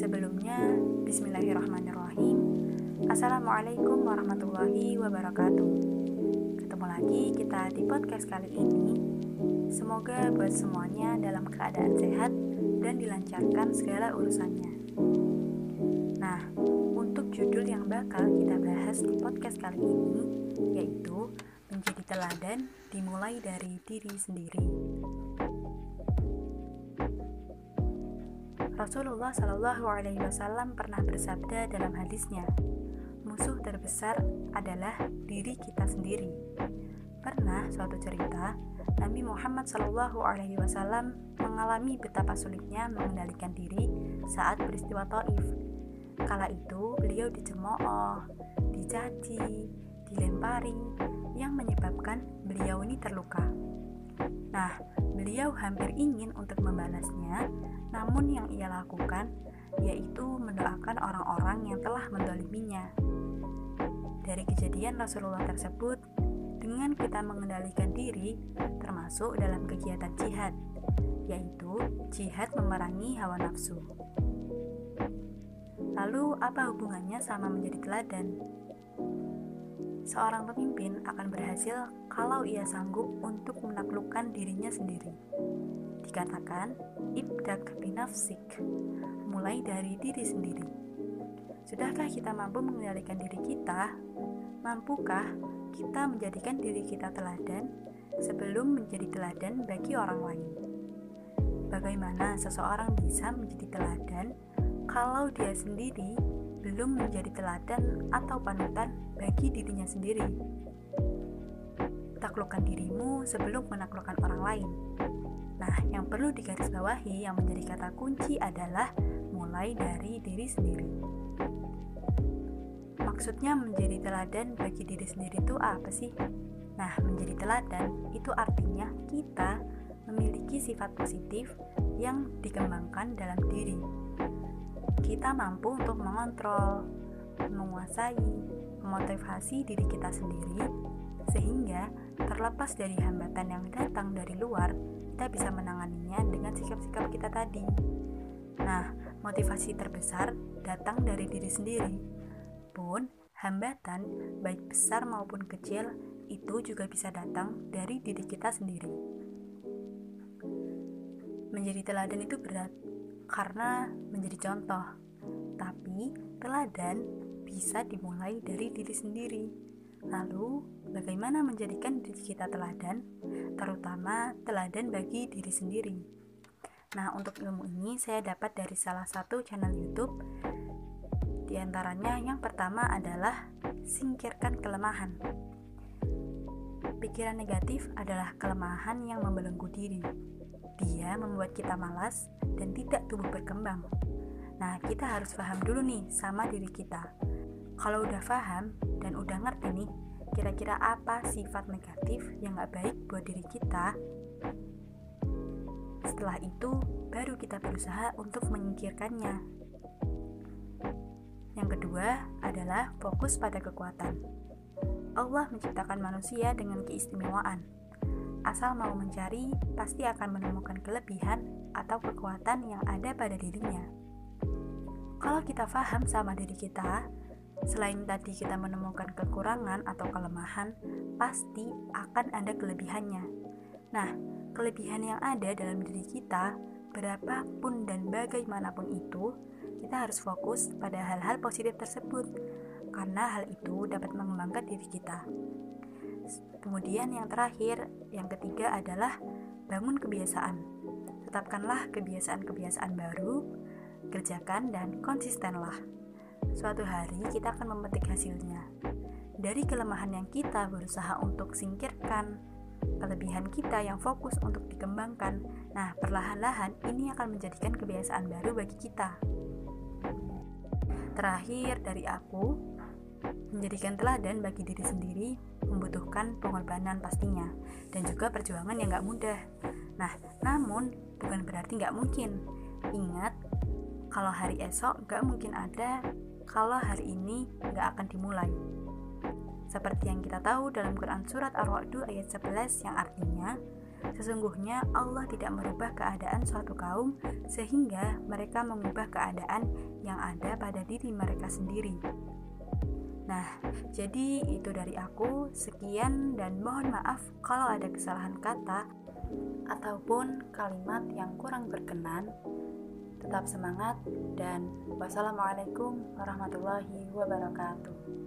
Sebelumnya, bismillahirrahmanirrahim. Assalamualaikum warahmatullahi wabarakatuh. Ketemu lagi kita di podcast kali ini. Semoga buat semuanya dalam keadaan sehat dan dilancarkan segala urusannya. Nah, untuk judul yang bakal kita bahas di podcast kali ini yaitu menjadi teladan dimulai dari diri sendiri. Rasulullah Shallallahu Alaihi Wasallam pernah bersabda dalam hadisnya, musuh terbesar adalah diri kita sendiri. Pernah suatu cerita, Nabi Muhammad Shallallahu Alaihi Wasallam mengalami betapa sulitnya mengendalikan diri saat peristiwa Taif. Kala itu beliau dicemooh, dicaci, dilempari, yang menyebabkan beliau ini terluka. Nah, beliau hampir ingin untuk membalasnya, namun yang ia lakukan yaitu mendoakan orang-orang yang telah mendoliminya. Dari kejadian Rasulullah tersebut, dengan kita mengendalikan diri, termasuk dalam kegiatan jihad, yaitu jihad memerangi hawa nafsu. Lalu, apa hubungannya sama menjadi teladan? Seorang pemimpin akan berhasil kalau ia sanggup untuk menaklukkan dirinya sendiri. Dikatakan, ibdak binafsik, mulai dari diri sendiri. Sudahkah kita mampu mengendalikan diri kita? Mampukah kita menjadikan diri kita teladan sebelum menjadi teladan bagi orang lain? Bagaimana seseorang bisa menjadi teladan kalau dia sendiri belum menjadi teladan atau panutan bagi dirinya sendiri? Taklukkan dirimu sebelum menaklukkan orang lain. Nah, yang perlu digarisbawahi yang menjadi kata kunci adalah mulai dari diri sendiri. Maksudnya menjadi teladan bagi diri sendiri itu apa sih? Nah, menjadi teladan itu artinya kita memiliki sifat positif yang dikembangkan dalam diri. Kita mampu untuk mengontrol, menguasai, memotivasi diri kita sendiri sehingga terlepas dari hambatan yang datang dari luar, kita bisa menanganinya dengan sikap-sikap kita tadi. Nah, motivasi terbesar datang dari diri sendiri. Pun, hambatan, baik besar maupun kecil, itu juga bisa datang dari diri kita sendiri. Menjadi teladan itu berat, karena menjadi contoh. Tapi, teladan bisa dimulai dari diri sendiri. Lalu, bagaimana menjadikan diri kita teladan, terutama teladan bagi diri sendiri. Nah, untuk ilmu ini saya dapat dari salah satu channel YouTube. Di antaranya yang pertama adalah singkirkan kelemahan. Pikiran negatif adalah kelemahan yang membelenggu diri. Dia membuat kita malas dan tidak tumbuh berkembang. Nah, kita harus paham dulu nih sama diri kita. Kalau udah paham dan udah ngerti nih, kira-kira apa sifat negatif yang gak baik buat diri kita setelah itu baru kita berusaha untuk menyingkirkannya yang kedua adalah fokus pada kekuatan Allah menciptakan manusia dengan keistimewaan. Asal mau mencari pasti akan menemukan kelebihan atau kekuatan yang ada pada dirinya. Kalau kita paham sama diri kita, Selain tadi kita menemukan kekurangan atau kelemahan, pasti akan ada kelebihannya. Nah, kelebihan yang ada dalam diri kita, berapapun dan bagaimanapun itu, kita harus fokus pada hal-hal positif tersebut, karena hal itu dapat mengembangkan diri kita. Kemudian yang terakhir, yang ketiga adalah bangun kebiasaan. Tetapkanlah kebiasaan-kebiasaan baru, kerjakan dan konsistenlah. Suatu hari kita akan memetik hasilnya. Dari kelemahan yang kita berusaha untuk singkirkan, kelebihan kita yang fokus untuk dikembangkan. Nah, perlahan-lahan ini akan menjadikan kebiasaan baru bagi kita. Terakhir dari aku, menjadikan teladan bagi diri sendiri membutuhkan pengorbanan pastinya dan juga perjuangan yang gak mudah. Nah, namun bukan berarti gak mungkin. Ingat, kalau hari esok gak mungkin ada kalau hari ini nggak akan dimulai. Seperti yang kita tahu dalam Quran Surat Ar-Ra'du ayat 11 yang artinya, Sesungguhnya Allah tidak merubah keadaan suatu kaum sehingga mereka mengubah keadaan yang ada pada diri mereka sendiri. Nah, jadi itu dari aku. Sekian dan mohon maaf kalau ada kesalahan kata ataupun kalimat yang kurang berkenan. Tetap semangat dan wassalamualaikum warahmatullahi wabarakatuh.